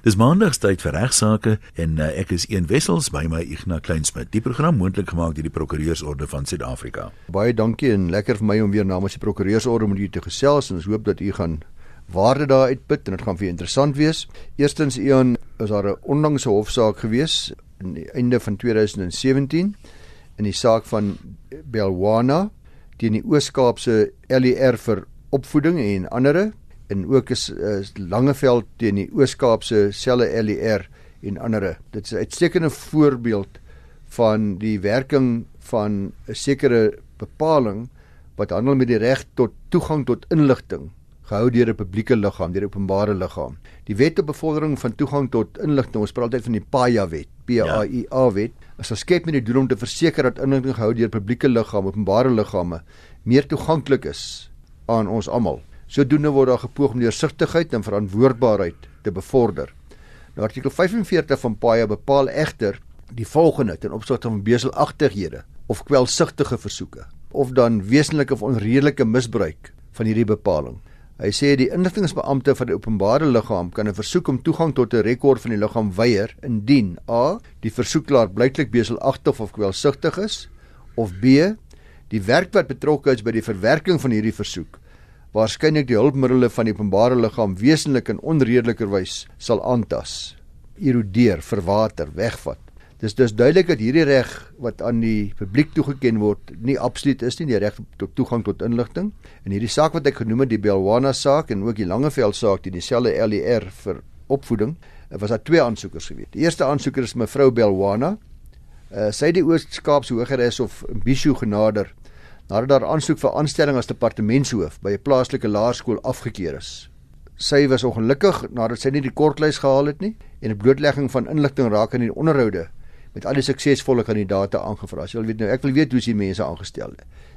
Dis maandagstyd vir regsaake en uh, ek is een wessels by my Ignas Kleinsmid. Die program moontlik gemaak deur die Prokureursorde van Suid-Afrika. Baie dankie en lekker vir my om weer namens die Prokureursorde met u te gesels en ons hoop dat u gaan waarde daar uitput en dit gaan vir u interessant wees. Eerstens Ian, is daar 'n onlangse hofsaak gewees aan die einde van 2017 in die saak van Belwana teen die Oos-Kaapse LER vir opvoeding en ander en ook is, is Langeveld teen die Oos-Kaapse selle LER en ander. Dit is 'n uitstekende voorbeeld van die werking van 'n sekere bepaling wat handel met die reg tot toegang tot inligting gehou deur 'n publieke liggaam, deur 'n openbare liggaam. Die wet op bevordering van toegang tot inligting, ons praat altyd van die PAIA wet, P A I A wet, is geskep met die doel om te verseker dat inligting gehou deur publieke liggame, openbare liggame meer toeganklik is aan ons almal. Sodoende word daar gepoog om deursigtigheid en verantwoordbaarheid te bevorder. Nou artikel 45 van PAIA bepaal egter die volgende ten opsigte van beselagtighede of kwelsigtige versoeke of dan wesenlike of onredelike misbruik van hierdie bepaling. Hy sê die inligtingbeampte van die openbare liggaam kan 'n versoek om toegang tot 'n rekord van die liggaam weier indien a die versoeklaar blyklik beselagtig of kwelsigtig is of b die werk wat betrokke is by die verwerking van hierdie versoek waarskynlik die hulpmiddels van die openbare liggaam wesentlik en onredelikerwys sal aantas, erodeer, verwater, wegvat. Dis dus duidelik dat hierdie reg wat aan die publiek toegeken word, nie absoluut is nie, die reg tot toegang tot inligting. En hierdie saak wat ek genoem het, die Belwana saak en ook die Langeveld saak, die dieselfde LER vir opvoeding, was daar twee aansoekers gewees. Die eerste aansoeker is mevrou Belwana. Uh, sy het die Oos-Kaapse Hogeres of Bishu genader nadat daar aansoek vir aanstelling as departementshoof by 'n plaaslike laerskool afgekeur is. Sy was ongelukkig nadat sy nie die kortlys gehaal het nie en 'n blootlegging van inligting raak aan die onderhoude met al die suksesvolle kandidaate aangevra. Sy wil weet nou, ek wil weet hoe sy mense aangestel.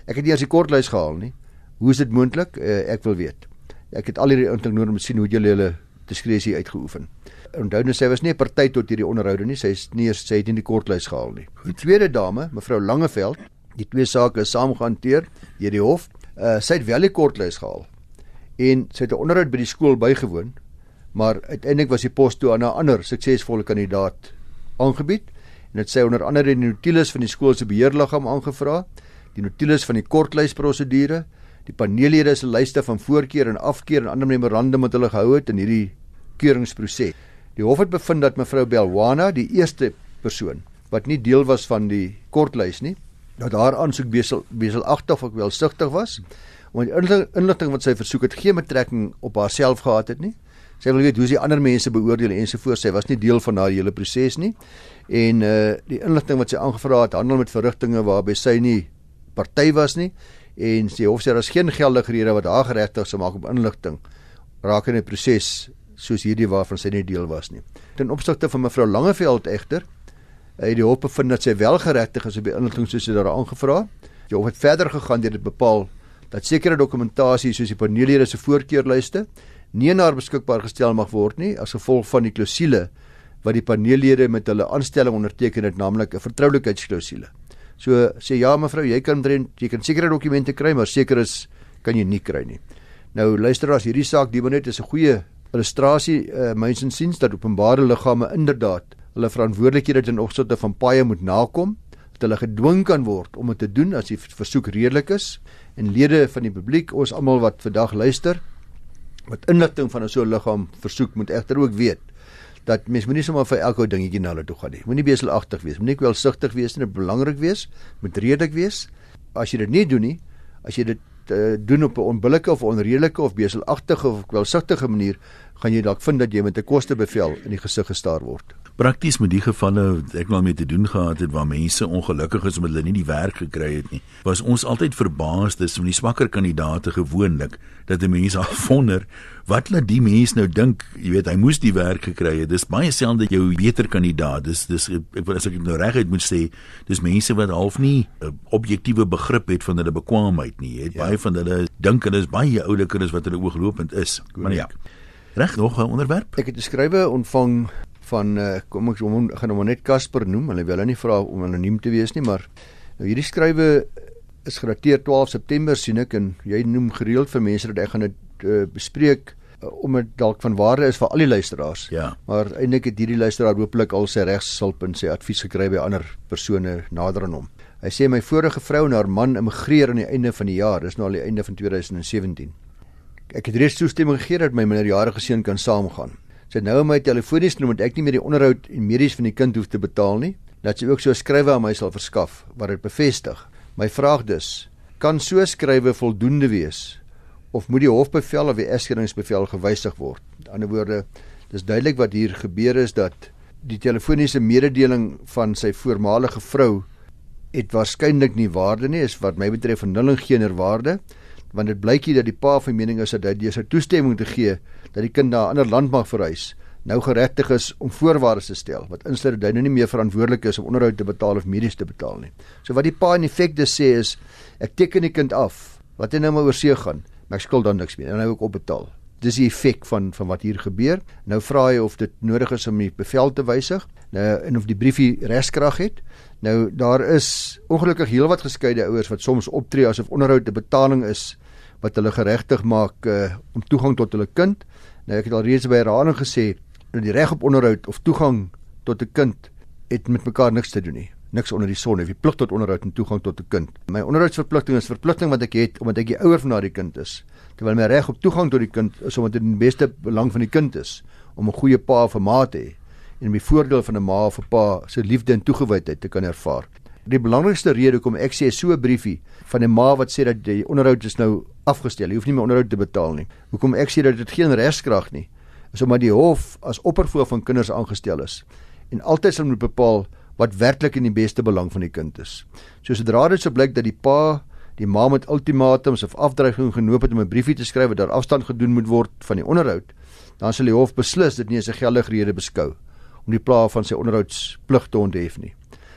Ek het nie as die kortlys gehaal nie. Hoe is dit moontlik? Uh, ek wil weet. Ek het al hierdie inligting nodig om te sien hoe julle hulle diskresie uitgeoefen. Onthou net sy was nie 'n party tot hierdie onderhoude nie. Sy is nie sy het nie die kortlys gehaal nie. Die tweede dame, mevrou Langeveld, Die twee sake is saamgehanteer deur die hof. Uh sy het wel die kortlys gehaal en sy het 'n onderhoud by die skool bygewoon, maar uiteindelik was die pos toe aan 'n ander suksesvolle kandidaat aangebied en dit sê onder andere die notules van die skool se beheerliggaam aangevra, die notules van die kortlys prosedure, die paneellede se lyste van voorkeur en afkeur en ander memorandum wat hulle gehou het in hierdie keuringsproses. Die hof het bevind dat mevrou Belwana, die eerste persoon wat nie deel was van die kortlys nie, dat haar aansoek besel beselagtig of wel sigtig was want die inligting wat sy versoek het geen betrekking op haarself gehad het nie. Sy wil weet hoe sy ander mense beoordeel en so voort sy was nie deel van haar hele proses nie. En uh die inligting wat sy aangevra het handel met verrigtinge waarby sy nie party was nie. En sy hof sê daar is geen geldige rede wat haar geregtig sou maak op inligting rakende proses soos hierdie waarvan sy nie deel was nie. Ten opsigte van mevrou Langeveld egter het die hof bevind dat sy wel geregtig is op die inligting soos hy daar aangevra. Die hof het verder gegaan deur dit bepaal dat sekere dokumentasie soos die paneellede se voorkeurlyste nie na haar beskikbaar gestel mag word nie as gevolg van die klousule wat die paneellede met hulle aanstelling onderteken het, naamlik 'n vertroulikheidsklousule. So sê ja mevrou, jy kan drent, jy kan sekere dokumente kry, maar seker is kan jy nie kry nie. Nou luister as hierdie saak die net is 'n goeie illustrasie uh, myns en siens dat openbare liggame inderdaad hulle verantwoordelikhede ten opsigte van paaie moet nakom, dat hulle gedwing kan word om dit te doen as die versoek redelik is en lede van die publiek, ons almal wat vandag luister, wat inligting van 'n so liggaam versoek moet egter ook weet dat mens moenie sommer vir elke dingetjie na hulle toe gaan nie. Moenie beselagtig wees, moenie kwelsigtig wees nie, dit belangrik wees, moet redelik wees. As jy dit nie doen nie, as jy dit uh, doen op 'n onbillike of onredelike of beselagtige of kwelsigtige manier, gaan jy dalk vind dat jy met 'n kostebevel in die gesig gestaar word prakties met die gevalle wat ek nou mee te doen gehad het waar mense ongelukkig is omdat hulle nie die werk gekry het nie. Was ons altyd verbaas dis van die swakker kandidaate gewoonlik dat die mense afwonder wat laat die mense nou dink, jy weet, hy moes die werk gekry het. Dis baie selde jou beter kandidaat. Dis dis ek wil as ek nou reguit moet sê, dis mense wat half nie 'n objektiewe begrip het van hulle bekwaamheid nie. Jy weet, ja. baie van hulle dink hulle is baie ouliker as wat hulle ooglopend is. Maar ja. Reg nog 'n onderwerp. Ek het 'n skrywe ontvang van uh, kom ek hom gaan hom net Casper noem. Hulle wil nie vra om anoniem te wees nie, maar nou hierdie skrywe is gedateer 12 September sien ek en jy noem gereeld vir mense dat ek gaan dit uh, bespreek om dit dalk van waarde is vir al die luisteraars. Ja. Maar eintlik het hierdie luisteraar hopelik al sy regshulp en sy advies gekry by ander persone nader aan hom. Hy sê my vorige vrou en haar man immigreer aan die einde van die jaar, dis nou al die einde van 2017. Ek het reeds toestemming gegee dat my minderjarige seun kan saamgaan. Sy het nou my telefonies genoem dat ek nie meer die onderhoud en medies van die kind hoef te betaal nie, dat sy ook so 'n skrywe aan my sal verskaf wat dit bevestig. My vraag dus, kan so 'n skrywe voldoende wees of moet die hofbevel of die egskeidingsbevel gewysig word? Die ander woorde, dis duidelik wat hier gebeur is dat die telefoniese mededeling van sy voormalige vrou het waarskynlik nie waarde nie, is wat my betref 'n nulling geen waarde, want dit blyk hier dat die pa van mening is dat hy sy toestemming te gee dat die kind na 'n ander land mag verhuis, nou geregtig is om voorwaardes te stel wat insluit dat hy nou nie meer verantwoordelik is om onderhoud te betaal of medies te betaal nie. So wat die pa in effekte sê is ek teken die kind af, wat hy nou maar oor see gaan, maar ek skuld dan niks meer en hy ook opbetaal. Dis die effek van van wat hier gebeur. Nou vra hy of dit nodig is om die bevel te wysig, nou en of die briefie regskrag het. Nou daar is ongelukkig heelwat geskeide ouers wat soms optree asof onderhoud 'n betaling is wat hulle geregtig maak uh, om toegang tot hulle kind. Nou ek het al reeds by herhaling gesê dat die reg op onderhoud of toegang tot 'n kind het met mekaar niks te doen nie. Niks onder die son, jy plig tot onderhoud en toegang tot 'n kind. My onderhoudsverpligting is verpligting wat ek het omdat ek die ouer van daardie kind is. Terwyl my reg op toegang tot die kind is omdat dit in die beste belang van die kind is om 'n goeie pa of 'n ma te hê en die voordeel van 'n ma of 'n pa se liefde en toegewydheid te kan ervaar. Die belangrikste rede hoekom ek sê so 'n briefie van 'n ma wat sê dat die onderhoud is nou afgestel, jy hoef nie meer onderhoud te betaal nie. Hoekom ek sê dat dit geen regskrag nie, is omdat die hof as opperhoof van kinders aangestel is en altyd sal moet bepaal wat werklik in die beste belang van die kind is. So sodra dit so blyk dat die pa die ma met ultimatums of afdreiging genoop het om 'n briefie te skryf wat daar afstand gedoen moet word van die onderhoud, dan sal die hof beslis dit nie as 'n geldige rede beskou om die pla van sy onderhoudsplig te onthef nie.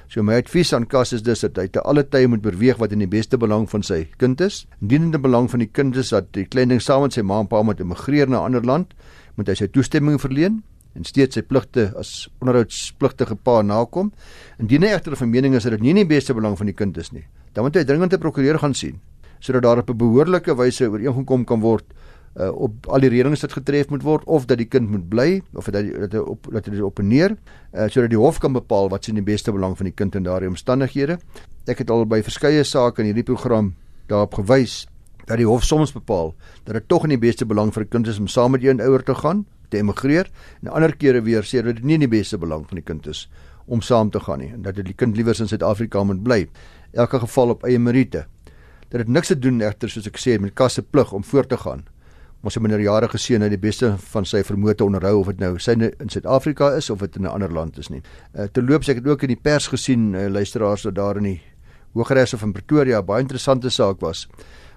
So my advies aan Kas is dus dat hy te alle tye moet beweeg wat in die beste belang van sy kind is. Indien in belang van die kind is dat die klein ding saam met sy ma en pa moet immigreer na 'n ander land, moet hy sy toestemming verleen en steeds sy pligte as onderhoudspligtige pa nakom. Indien hy egter van mening is dat dit nie in die beste belang van die kind is nie, dan moet hy dringend 'n prokureur gaan sien sodat daar op 'n behoorlike wyse ooreengekom kan word uh, op al die reëlings wat getref moet word of dat die kind moet bly of dat die, dat hy op dat dit op en neer uh, sodat die hof kan bepaal wat in die beste belang van die kind in daardie omstandighede. Ek het al by verskeie sake in hierdie program daarop gewys dat die hof soms bepaal dat dit tog in die beste belang vir 'n kind is om saam met een ouer te gaan, te emigreer en ander kere weer sê dat dit nie in die beste belang van die kind is om saam te gaan nie en dat dit die kind liewer in Suid-Afrika moet bly. Elke geval op eie meriete. Dat dit niks te doen egter soos ek sê met kasse plig om voort te gaan om sy minderjarige seun uit die beste van sy vermoë te onderhou of dit nou sy in Suid-Afrika is of dit in 'n ander land is nie. Uh, terloops ek het ook in die pers gesien uh, luisteraars dat daar in die Hooggeregshof in Pretoria baie interessante saak was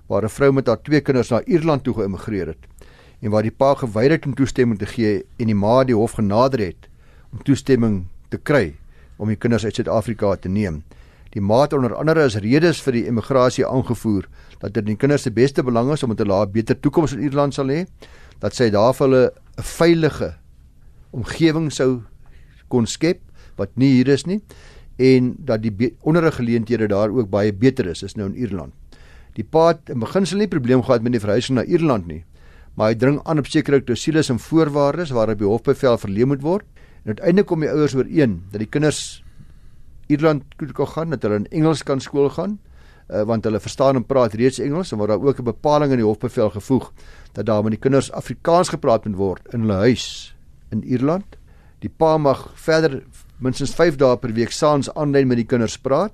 waar 'n vrou met haar twee kinders na Ierland toe geëmigreer het en waar die pa geweier het om toestemming te gee en die ma die hof genader het om toestemming te kry om die kinders uit Suid-Afrika te neem. Die ma het onder andere as redes vir die emigrasie aangevoer dat dit in die kinders se beste belang is om te laat beter toekoms in Ierland sal hê, dat sy daar vir hulle 'n veilige omgewing sou kon skep wat nie hier is nie en dat die onderrig geleenthede daar ook baie beter is as nou in Ierland. Die pa het in beginsel nie probleem gehad met die verhuising na Ierland nie, maar hy dring aan op sekere klausules en voorwaardes waarop die hofbevel verleen moet word. En uiteindelik kom die ouers ooreen dat die kinders Ierland kan gaan, dat hulle in Engels kan skool gaan uh, want hulle verstaan en praat reeds Engels en word daar ook 'n bepaling in die hofbevel gevoeg dat daar met die kinders Afrikaans gepraat moet word in hulle huis in Ierland. Die pa mag verder minstens 5 dae per week saans aanlyn met die kinders praat.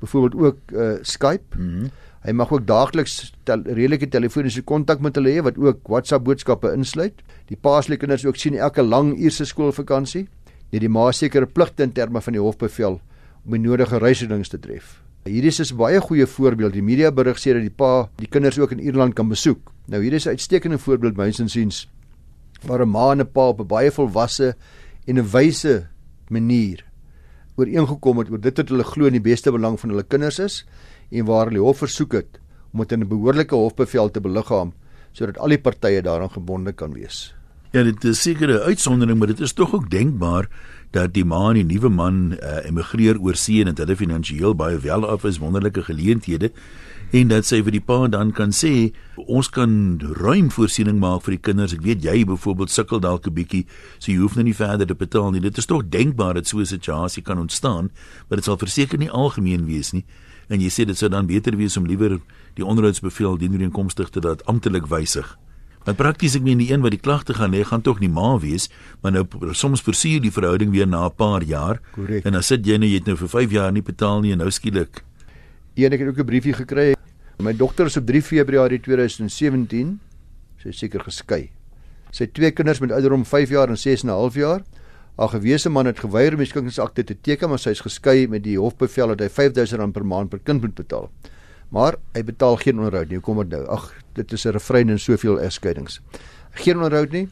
Byvoorbeeld ook uh, Skype. Mm -hmm. Hy mag ook daagliks tel, redelike telefoniese kontak met hulle hê wat ook WhatsApp boodskappe insluit. Die pa se kinders ook sien elke lang uurse skoolvakansie. Nee, die ma sekere pligte in terme van die hofbevel om die nodige reisings te tref. Hierdie is 'n baie goeie voorbeeld. Die media berig sê dat die pa die kinders ook in Ierland kan besoek. Nou hierdie is 'n uitstekende voorbeeld myns insiens waar 'n ma en 'n pa op 'n baie volwasse en 'n wyse manier ooreengekom het oor dit wat hulle glo in die beste belang van hulle kinders is en waar hulle hof versoek het om dit in 'n behoorlike hofbevel te beliggaam sodat al die partye daaraan gebonde kan wees. Ja, dit is seker 'n uitsondering, maar dit is tog ook denkbaar dat die man en die nuwe man uh, emigreer oor see en dat hulle finansiëel baie wel af is, wonderlike geleenthede. en dat sy vir die pa dan kan sê ons kan ruim voorsiening maak vir die kinders. Ek weet jy byvoorbeeld sukkel dalk 'n bietjie, so jy hoef nou nie verder te betaal nie. Dit is tog denkbaar dat so 'n situasie kan ontstaan, maar dit sal verseker nie algemeen wees nie. En jy sê dit sou dan beter wees om liewer die onderhoudsbevel dienooreenkomstig te laat amptelik wysig. Want prakties ek meen die een wat die klagte gaan lê gaan tog nie ma wees, maar nou soms versier die verhouding weer na 'n paar jaar. Correct. En dan sit jy nou jy het nou vir 5 jaar nie betaal nie en nou skielik. Een ek het ook 'n briefie gekry. My dogter is op 3 Februarie 2017 sy seker geskei. Sy het twee kinders met ouderdom 5 jaar en 6 en 'n half jaar. Haar gewese man het geweier om die skikkingsakte te teken, maar sy is geskei met die hofbevel dat hy R5000 per maand per kind moet betaal. Maar hy betaal geen onderhoud nie. Hoe kom dit nou? Ag, dit is 'n refrein in soveel egskeidings. Geen onderhoud nie.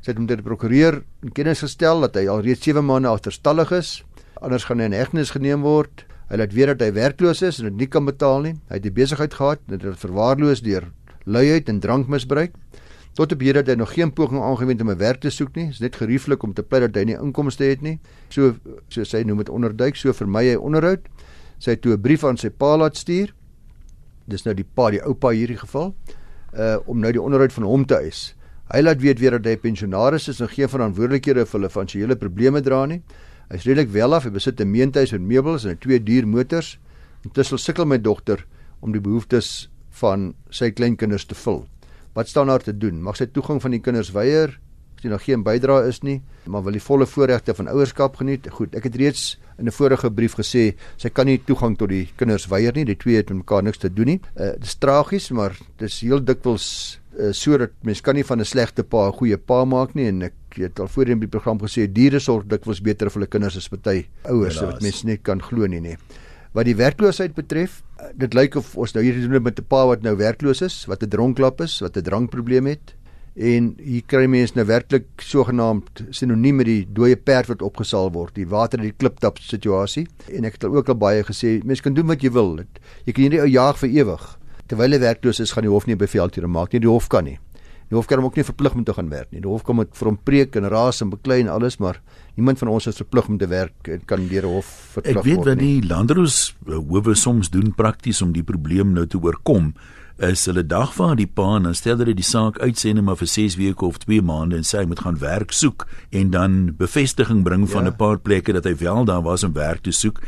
Sy het hom deur die prokureur in kennis gestel dat hy al reeds 7 maande agterstallig is. Anders gaan hy in hegtenis geneem word. Hy laat weet dat hy werkloos is en dit nie kan betaal nie. Hy het die besigheid gehad en dit het verwaarloos deur luiheid en drankmisbruik. Tot op hierdie dat hy nog geen poging aangewend om 'n werk te soek nie. Dit is net gerieflik om te pleit dat hy nie inkomste het nie. So so sy noem dit onderduik, so vermy hy onderhoud. Sy het toe 'n brief aan sy pa laat stuur. Dis nou die pa, die oupa hierdie geval, uh om nou die onderhoud van hom te eis. Hy laat weet weer dat hy pensionaris is en geen verantwoordelikhede vir hulle finansiële probleme dra nie. Hy's redelik wel af, hy besit 'n meentuis en meubels en twee duur motors. Intussen sukkel my dogter om die behoeftes van sy kleinkinders te vul. Wat staan daar te doen? Mag sy toegang van die kinders weier? As jy nog geen bydrae is nie, maar wil die volle voorregte van ouerskap geniet. Goed, ek het reeds in 'n vorige brief gesê sy kan nie toegang tot die kinders weier nie. Die twee het met mekaar niks te doen nie. Uh, dit is tragies, maar dit is heel dikwels uh, sodat mens kan nie van 'n slegte pa 'n goeie pa maak nie en ek het al voorheen by die program gesê diere sorg dikwels beter vir hulle kinders as party ouers wat mense net kan glo nie nie. Wat die werkloosheid betref, dit lyk of ons nou hier doen met 'n pa wat nou werkloos is, wat 'n dronklap is, wat 'n drankprobleem het. En hier kry mense nou werklik sogenaamd sinoniem met die dooie perd wat opgesaal word, die water in die kliptap situasie. En ek het al ook al baie gesê, mense kan doen wat jy wil. Jy kan hierdie ou jaag vir ewig. Terwyl hy werkloos is, gaan die hof nie 'n bevel teen hom maak nie. Die hof kan nie. Die hof kan hom ook nie verplig om te gaan werk nie. Die hof kom met vir hom preek en raas en beklei en alles, maar niemand van ons is verplig om te werk en kan deur 'n hof verplig word. Ek weet wat die landroos howe soms doen prakties om die probleem nou te oorkom is hulle dagvaar die pa en dan stel hulle die saak uitsende maar vir 6 weke of 2 maande en sê hy moet gaan werk soek en dan bevestiging bring van 'n ja. paar plekke dat hy wel daar was om werk te soek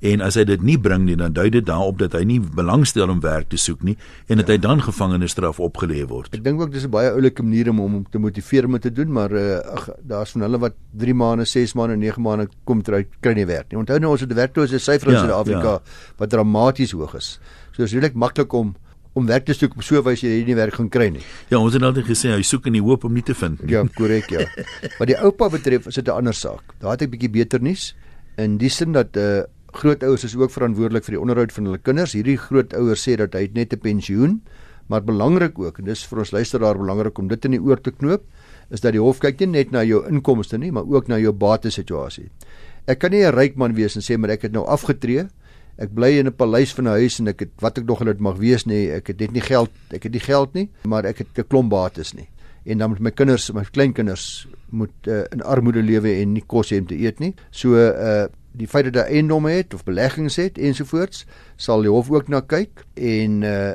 en as hy dit nie bring nie dan dui dit daarop dat hy nie belangstel om werk te soek nie en dat ja. hy dan gevangenisstraf opgelê word. Ek dink ook dis 'n baie oulike manier om hom te motiveer om te doen, maar uh, ag daar's van hulle wat 3 maande, 6 maande, 9 maande kom terug kry nie werk nie. Onthou nou ons het werklose syfers in ja, Suid-Afrika ja. wat dramaties hoog is. So dis regtig maklik om om werk te soek so wys jy nie werk gaan kry nie. Ja, ons het altyd gesê hy soek in die hoop om nie te vind nie. Ja, korrek ja. Wat die oupa betref, is dit 'n ander saak. Daar het ek bietjie beter nuus in die sin dat 'n uh, eh, grootouers is ook verantwoordelik vir die onderhoud van hulle kinders. Hierdie grootouers sê dat hy net 'n pensioen, maar belangrik ook en dis vir ons luisteraar belangrik om dit in die oor te knoop, is dat die hof kyk nie net na jou inkomste nie, maar ook na jou batesituasie. Ek kan nie 'n ryk man wees en sê maar ek het nou afgetree. Ek bly in 'n paleis van 'n huis en ek het wat ek nog al dit mag wees nie, ek het net nie geld, ek het nie geld nie, maar ek het 'n klomp bates nie. En dan moet my kinders, my kleinkinders moet uh, in armoede lewe en nie kos hê om te eet nie. So uh die feit dat hy eiendomme het of beleggings het ensovoorts sal die hof ook na kyk en uh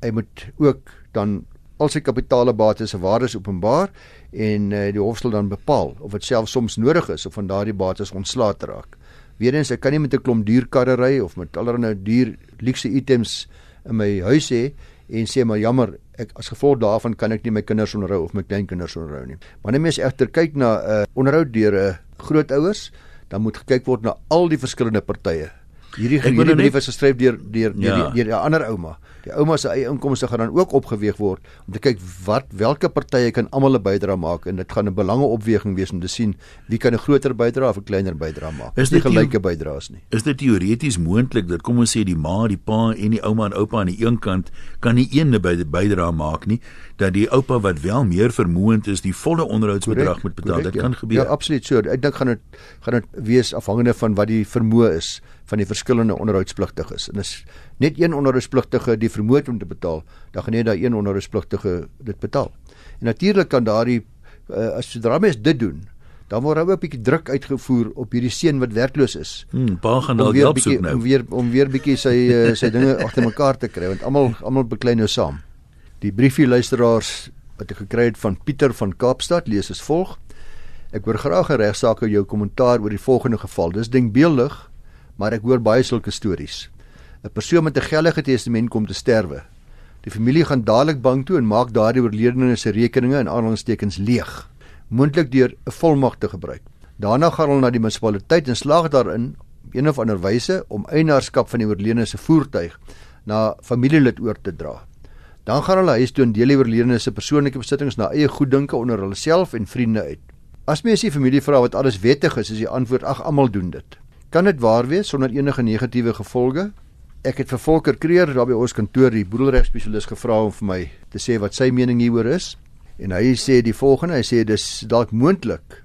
hy moet ook dan al sy kapitaalbates se waardes openbaar en uh, die hof sal dan bepaal of dit selfs soms nodig is om van daardie bates ontslae te raak. Weerens ek kan nie met 'n klomp duur karre ry of met allerlei duur luukse items in my huis hê en sê maar jammer ek as gevolg daarvan kan ek nie my kinders onderhou of my kleinkinders onderhou nie. Wanneer mens egter kyk na 'n uh, onderhoud deur 'n uh, grootouers dan moet gekyk word na al die verskillende partye. Hierdie hierdie brief is geskryf deur deur deur ja. 'n ander ouma. Die ouma se eie inkomste gaan dan ook opgeweeg word om te kyk wat watter partye kan almal 'n bydrae maak en dit gaan 'n belangeopweging wees om te sien wie kan 'n groter bydrae of 'n kleiner bydrae maak. Is dit gelyke bydraes nie? Is dit teoreties moontlik dat kom ons sê die ma, die pa en die ouma en oupa aan die een kant kan nie een bydrae maak nie, dat die oupa wat wel meer vermoënd is, die volle onderhoudsbedrag moet betaal. Correct, dit kan ja. gebeur. Ja, absoluut so. Ek dink gaan dit gaan dit wees afhangende van wat die vermoë is van die verskillende onderhoudspligtiges. En as net een onderhoudspligtige die vermoë om te betaal, dan gaan net daai een onderhoudspligtige dit betaal. En natuurlik kan daardie uh, as sodra mens dit doen, dan word daar ook 'n bietjie druk uitgevoer op hierdie seun wat werkloos is. Hmm, pa gaan dalk help soek nou. Om weer om weer bietjie sy uh, sy dinge agter mekaar te kry want almal almal beklei nou saam. Die briefie luisteraars wat ek gekry het van Pieter van Kaapstad lees as volg: Ek hoor graag 'n regsaak oor jou kommentaar oor die volgende geval. Dis denkbeeldig, maar ek hoor baie sulke stories. 'n Persoon met 'n geldige testament kom te sterwe. Die familie gaan dadelik bank toe en maak daardie oorledene se rekeninge in aanhalingstekens leeg moontlik deur 'n volmag te gebruik. Daarna gaan hulle na die munisipaliteit en slaag daarin op een of ander wyse om eienaarskap van die oorledene se voertuig na familielid oor te dra. Dan gaan hulle huis toe en deel die oorledene se persoonlike besittings na eie goeddinke onder hulle self en vriende uit. As mens die familie vra wat alles wettig is, is die antwoord ag almal doen dit. Kan dit waar wees sonder enige negatiewe gevolge? Ek het vir Volker Kreer daar by ons kantoor die boedelregspesialis gevra om vir my te sê wat sy mening hieroor is. En hy sê die volgende, hy sê dis dalk moontlik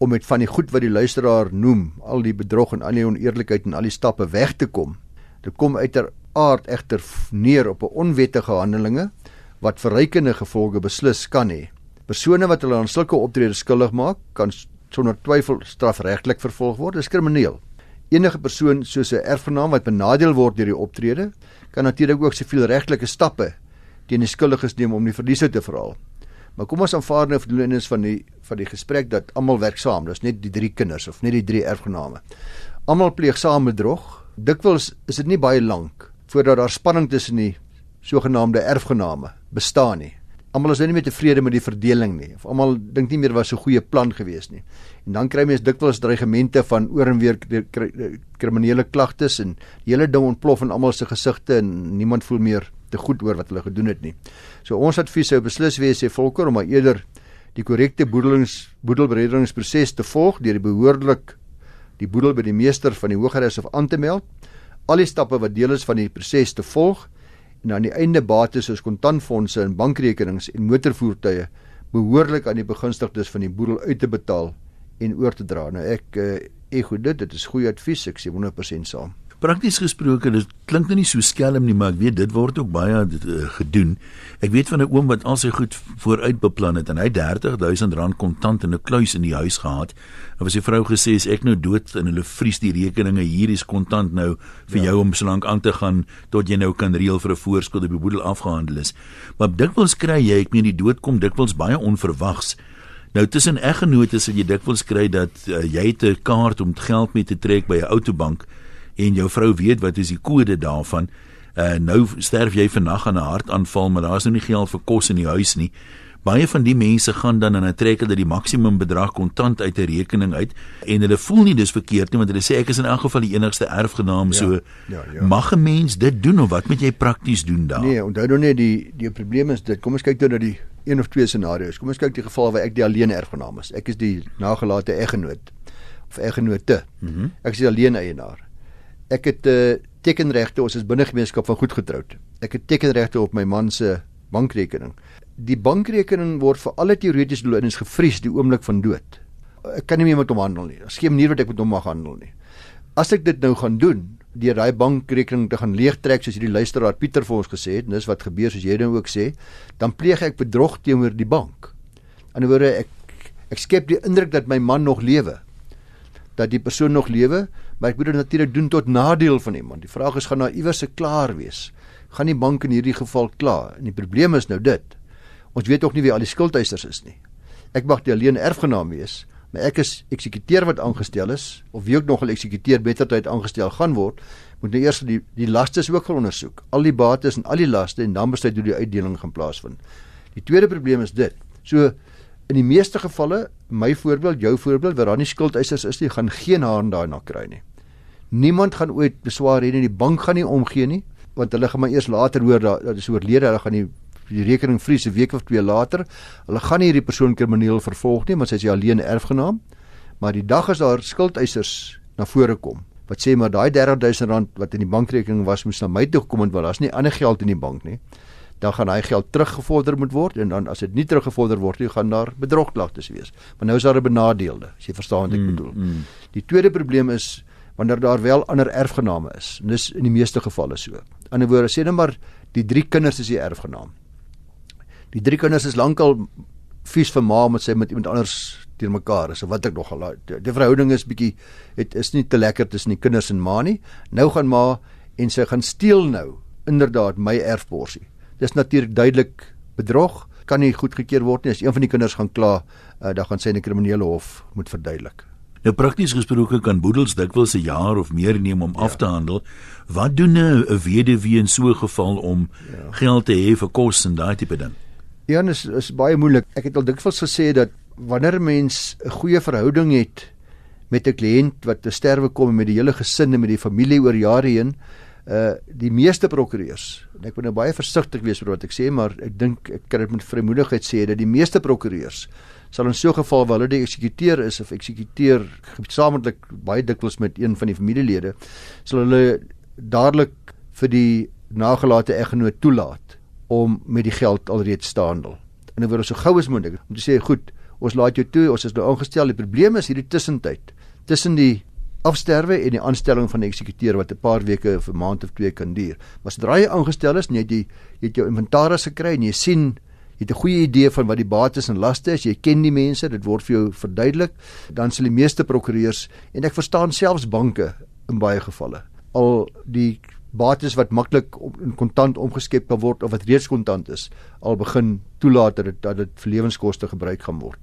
om met van die goed wat die luisteraar noem, al die bedrog en al die oneerlikheid en al die stappe weg te kom. Dit kom uiteraard egter neer op 'n onwettige handelinge wat verrykende gevolge beslis kan hê. Persone wat hulle aan sulke optredes skuldig maak, kan sonder twyfel strafregtelik vervolg word. Dis krimineel. Enige persoon soos 'n erfgenaam wat benadeel word deur die optrede, kan natuurlik ook soveel regtelike stappe teen die skuldiges neem om die verliese te verhaal. Maar kom ons aanvaar nou verdoenis van die van die gesprek dat almal werk saam. Dis net die drie kinders of net die drie erfgename. Almal pleeg saam bedrog. Dikwels is dit nie baie lank voordat daar spanning tussen die sogenaamde erfgename bestaan nie. Almal is nou nie meer tevrede met die verdeling nie. Of almal dink nie meer was 'n goeie plan gewees nie. En dan kry mens dikwels dreigemente van oor en weer kriminele klagtes en die hele ding ontplof in almal se gesigte en niemand voel meer te goed oor wat hulle gedoen het nie. So ons advies sou beslis wees sê Volker om maar eerder die korrekte boedelings boedelbrederingsproses te volg deur die behoorlik die boedel by die meester van die Hogeres of aan te meld. Al die stappe wat deel is van die proses te volg en aan die einde bates soos kontantfondse en bankrekenings en motorvoertuie behoorlik aan die begunstigdes van die boedel uit te betaal en oor te dra. Nou ek uh, ek goed dit, dit is goeie advies, ek sê 100% saam. Prakties gesproke, dit klink nou nie so skelm nie, maar ek weet dit word ook baie uh, gedoen. Ek weet van 'n oom wat al sy goed vooruit beplan het en hy 30000 rand kontant in 'n kluis in die huis gehad. En was sy vrou gesê as ek nou dood en hulle vries die rekeninge, hier is kontant nou vir ja. jou om solank aan te gaan tot jy nou kan reël vir 'n voorskot op die boedel afgehandel is. Maar dikwels kry jy, ek meen die dood kom dikwels baie onverwags. Nou tussen eggenote sal jy dikwels kry dat uh, jy 'n kaart om geld mee te trek by 'n autobank en jou vrou weet wat is die kode daarvan. Uh nou sterf jy vannag aan 'n hartaanval, maar daar's nou nie geld vir kos in die huis nie. Baie van die mense gaan dan en hulle trek hulle die maksimum bedrag kontant uit 'n rekening uit en hulle voel nie dis verkeerd nie want hulle sê ek is in elk geval die enigste erfgenaam ja, so ja, ja. mag 'n mens dit doen of wat moet jy prakties doen daar Nee onthou nou net die die probleem is dit kom ons kyk nou na die een of twee scenario's kom ons kyk die geval waar ek die alleen erfgenaam is ek is die nagelate eggenoot of eggenote mm -hmm. ek is die alleen eienaar Ek het uh, eh, tekenregte, ons is binne gemeenskap van goed getroud. Ek het tekenregte op my man se bankrekening. Die bankrekening word vir alle teoretiese doeleindes gevries die oomblik van dood. Ek kan nie meer met hom handel nie. Daar's geen manier wat ek met hom mag handel nie. As ek dit nou gaan doen, deur daai bankrekening te gaan leegtrek soos hierdie luisteraar Pieter vir ons gesê het, en dis wat gebeur soos jy nou ook sê, dan pleeg ek bedrog teenoor die bank. In 'n woorde ek ek skep die indruk dat my man nog lewe. Dat die persoon nog lewe, maar ek moet dit natuurlik doen tot nadeel van iemand. Die vraag is gaan nou iewers se klaar wees. Gaan die bank in hierdie geval klaar? En die probleem is nou dit. Ons weet ook nie wie al die skuldeisers is nie. Ek mag die alleen erfgenaam wees, maar ek is eksekuteur wat aangestel is of wie ook nog al eksekuteur bettertyd aangestel gaan word, moet nou eers die die lastes ook ondersoek. Al die bates en al die laste en dan besluit hoe die uitdeling gaan plaasvind. Die tweede probleem is dit. So in die meeste gevalle, my voorbeeld, jou voorbeeld, waar daar nie skuldeisers is nie, gaan geen haan daarna kry nie. Niemand gaan ooit beswaar hê nie, die bank gaan nie omgee nie, want hulle gaan maar eers later hoor dat dit is oorlede, hulle gaan die die rekening vries 'n week of twee later. Hulle gaan nie hierdie persoon krimineel vervolg nie, want sy is die alleen erfgenaam. Maar die dag as daar skuldeisers na vore kom wat sê maar daai 30000 rand wat in die bankrekening was moes na my toe gekom het want daar's nie ander geld in die bank nie. Dan gaan hy geld teruggevorder moet word en dan as dit nie teruggevorder word nie, gaan daar bedrogklagtes wees. Maar nou is daar 'n benadeelde, as jy verstaan wat ek mm, bedoel. Mm, mm. Die tweede probleem is wanneer daar wel ander erfgename is. En dis in die meeste gevalle so. In ander woorde sê net maar die drie kinders is die erfgenaam. Die drie kinders is lankal vies vir ma omdat sy met iemand anders teen mekaar is of wat ek nog al die, die verhouding is bietjie dit is nie te lekker tussen die kinders en ma nie. Nou gaan ma en sy gaan steel nou inderdaad my erfborsie. Dis natuurlik duidelik bedrog, kan nie goedgekeur word nie. As een van die kinders gaan kla, uh, dan gaan sy in 'n kriminele hof moet verduidelik. Nou prakties gesproke kan boedels dikwels 'n jaar of meer neem om ja. af te handel. Wat doen 'n weduwee in so 'n geval om ja. geld te hê vir kos en daai tipe ding? Ja, is is baie moeilik. Ek het al dikwels gesê dat wanneer 'n mens 'n goeie verhouding het met 'n kliënt wat te sterwe kom met die hele gesin en met die familie oor jare heen, uh die meeste prokureurs en ek moet nou baie versigtig wees oor wat ek sê maar ek dink ek kan dit met vrymoedigheid sê dat die meeste prokureurs sal in so 'n geval waar hulle die eksekuteur is of eksekuteur gesamentlik baie dikwels met een van die familielede sal hulle dadelik vir die nagelate eggenoot toelaat om met die geld alreeds te handel. En dit word so gou as moontlik om te sê goed, ons laat jou toe, ons is nou aangestel. Die probleem is hierdie tussentyd tussen die afsterwe en die aanstelling van die eksekuteur wat 'n paar weke of 'n maand of twee kan duur. Maar sodra jy aangestel is, jy het jy het jou inventaris gekry en jy sien jy het 'n goeie idee van wat die bates en laste is, jy ken die mense, dit word vir jou verduidelik, dan sal die meeste prokureurs en ek verstaan selfs banke in baie gevalle al die bates wat maklik in kontant omgeskep kan word of wat reeds kontant is, al begin toelaat dat dit dat dit vir lewenskoste gebruik gaan word.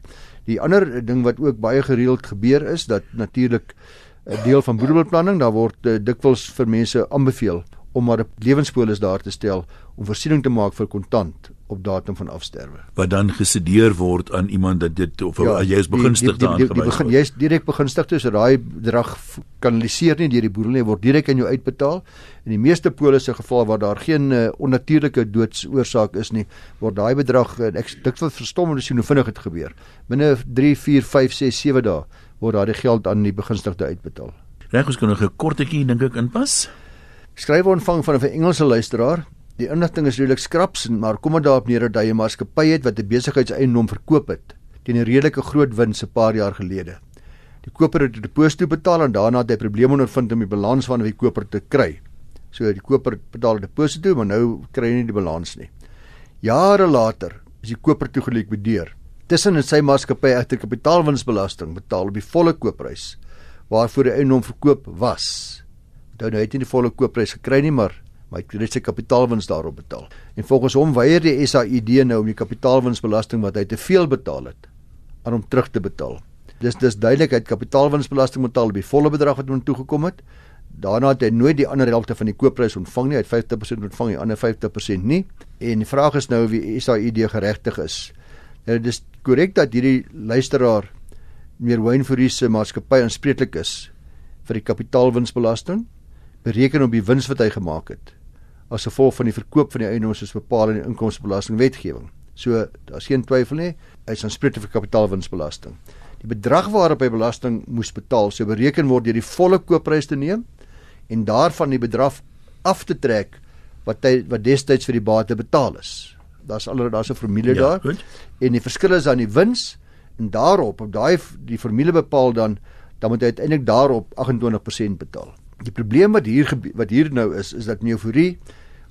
Die ander ding wat ook baie gereeld gebeur is dat natuurlik 'n deel van boedelbeplanning, daar word uh, dikwels vir mense aanbeveel om maar 'n lewenspolis daar te stel om voorsiening te maak vir kontant op datum van afsterwe. Wat dan gesedeer word aan iemand dat dit of ja, jy is begunstigde aangewys. Jy is direk begunstigde, so daai bedrag kanaliseer nie deur die boedel nie, word direk aan jou uitbetaal. In die meeste polisse geval waar daar geen uh, onnatuurlike doodsoorsaak is nie, word daai bedrag en ek dink wat verstom om te sien hoe vinnig dit gebeur. Binne 3, 4, 5, 6, 7 dae word daardie geld aan die begunstigde uitbetaal. Reg, ons kan nog 'n kortetjie dink ek inpas. Skryf ontvang van 'n Engelse luisteraar. Die inligting is redelik skraps, maar kom dit daarop neer dat hy 'n maatskappy het wat 'n besigheidseiendom verkoop het teen 'n redelike groot wins 'n paar jaar gelede. Die koper het 'n deposito betaal en daarna het hy probleme ondervind om die balans van die koper te kry. So die koper betaal 'n deposito, maar nou kry hy nie die balans nie. Jare later is die koper toegelyk bedeer. Tussen in sy maatskappy egter kapitaalwinsbelasting betaal op die volle koopprys waarvoor die eiendom verkoop was. Nou nou het hy nie die volle koopprys gekry nie, maar maar hy het sy kapitaalwins daarop betaal. En volgens hom weier die SAID nou om die kapitaalwinsbelasting wat hy te veel betaal het aan hom terug te betaal. Dis dis duidelik hy het kapitaalwinsbelasting betaal op die volle bedrag wat hom toegekom het. Daarna het hy nooit die ander helfte van die koopprys ontvang nie. Hy het 50% ontvang, die ander 50% nie. En die vraag is nou die SAID geregtig is. Nou dis korrek dat hierdie luisteraar meer Wayne Fourie se maatskappy aanspreeklik is vir die kapitaalwinsbelasting bereken op die wins wat hy gemaak het as gevolg van die verkoop van die eiendom soos bepaal in die inkomstebelastingwetgewing. So daar's geen twyfel nie, hy is aanspreeklik vir kapitaalwinsbelasting. Die bedrag waarop hy belasting moes betaal, sou bereken word deur die volle koopprys te neem en daarvan die bedrag af te trek wat hy wat destyds vir die bate betaal is. Daar's alre daar's 'n formule ja, daar. Goed. En die verskil is aan die wins en daarop op daai die formule bepaal dan dan moet hy uiteindelik daarop 28% betaal. Die probleem wat hier wat hier nou is is dat euforie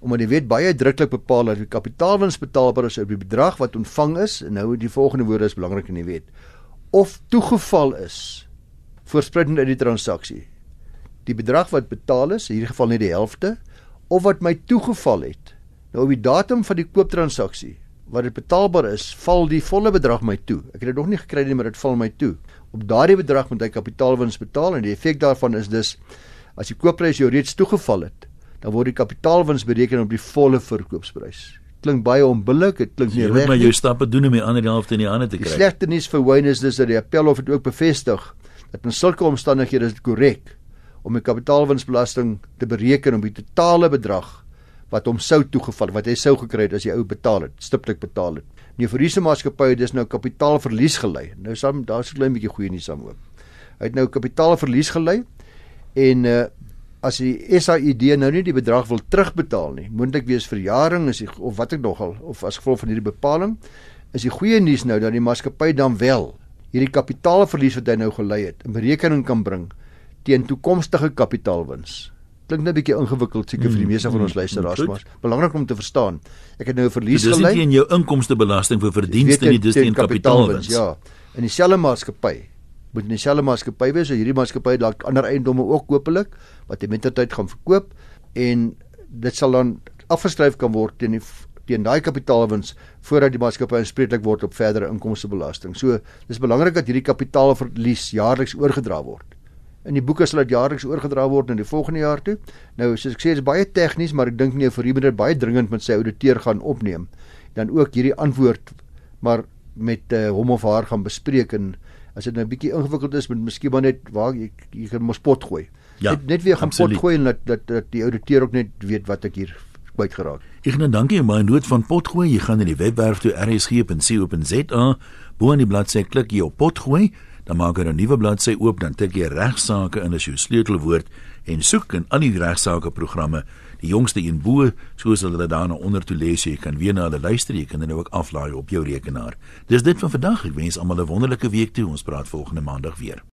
omdat die wet baie uitdruklik bepaal dat die kapitaalwins betaalbaar is op die bedrag wat ontvang is en nou die volgende woorde is belangrik in die wet of toegeval is voorspruitend uit die transaksie. Die bedrag wat betaal is, in hierdie geval net die helfte of wat my toegeval het. Nou op die datum van die kooptransaksie wat dit betaalbaar is, val die volle bedrag my toe. Ek het dit nog nie gekry nie, maar dit val my toe. Op daardie bedrag moet hy kapitaalwins betaal en die effek daarvan is dus As die koopprys jou reeds toegeval het, dan word die kapitaalwins bereken op die volle verkoopsprys. Klink baie onbillik, dit klink nie reg nie. Jy moet maar jou stappe doen om die ander helfte in die hande te kry. Die slegte nuus vir Wayne is dis dat die appelhof dit ook bevestig dat in sulke omstandighede is dit korrek om die kapitaalwinsbelasting te bereken op die totale bedrag wat hom sou toegeval wat hy sou gekry het as hy ou betaal het, stiptelik betaal het. Nee, vir hierdie maatskappy het dis nou kapitaalverlies gelei. Nou saam daar's 'n klein bietjie goeie nuus saam ook. Hy het nou kapitaalverlies gelei en uh, as die SAID nou nie die bedrag wil terugbetaal nie, moontlik wees verjaring is die, of wat ek nogal of as gevolg van hierdie bepaling, is die goeie nuus nou dat die maatskappy dan wel hierdie kapitaalverlies wat hy nou gelei het in berekening kan bring teen toekomstige kapitaalwins. Klink net 'n bietjie ingewikkeld seker vir die meeste van ons mm, luisteraars, mm, maar belangrik om te verstaan. Ek het nou 'n verlies gelei. Dis nie in jou inkomstebelasting vir verdienste nie, dis teen kapitaalwins. Ja. in dieselfde maatskappy moet in dieselfde maatskappy wees. So hierdie maatskappy dalk ander eiendomme ook kopelik wat hy met tyd gaan verkoop en dit sal dan afgeskryf kan word teen die teen daai kapitaalwins voordat die maatskappy aanspreeklik word op verdere inkomstebelasting. So dis belangrik dat hierdie kapitaalverlies jaarliks oorgedra word. In die boeke sal dit jaarliks oorgedra word in die volgende jaar toe. Nou soos ek sê, dit is baie tegnies, maar ek dink nie vir hom dit baie dringend met sy ouditeur gaan opneem. Dan ook hierdie antwoord maar met uh, hom of haar gaan bespreek en as dit nou 'n bietjie ingewikkeld is, moet miskien maar net waar jy, jy kan mos pot gooi. Ja, net, net weer gaan absoluut. pot gooi en dat dat dat die ouditeur ook net weet wat ek hier kwyt geraak. Ek nou dankie my noot van potgooi. Jy gaan na die webwerf toe rsg.co.za, bo in die bladsy klik jy op potgooi, dan maak jy 'n nuwe bladsy oop, dan tik jy regsaake in as jou sleutelwoord en soek in al die regsaake programme. Die jongste een bo soos hulle daarna onder toe lees jy kan weer na hulle luister jy kan dit nou ook aflaai op jou rekenaar. Dis dit vir vandag. Ek wens almal 'n wonderlike week toe. Ons praat volgende maandag weer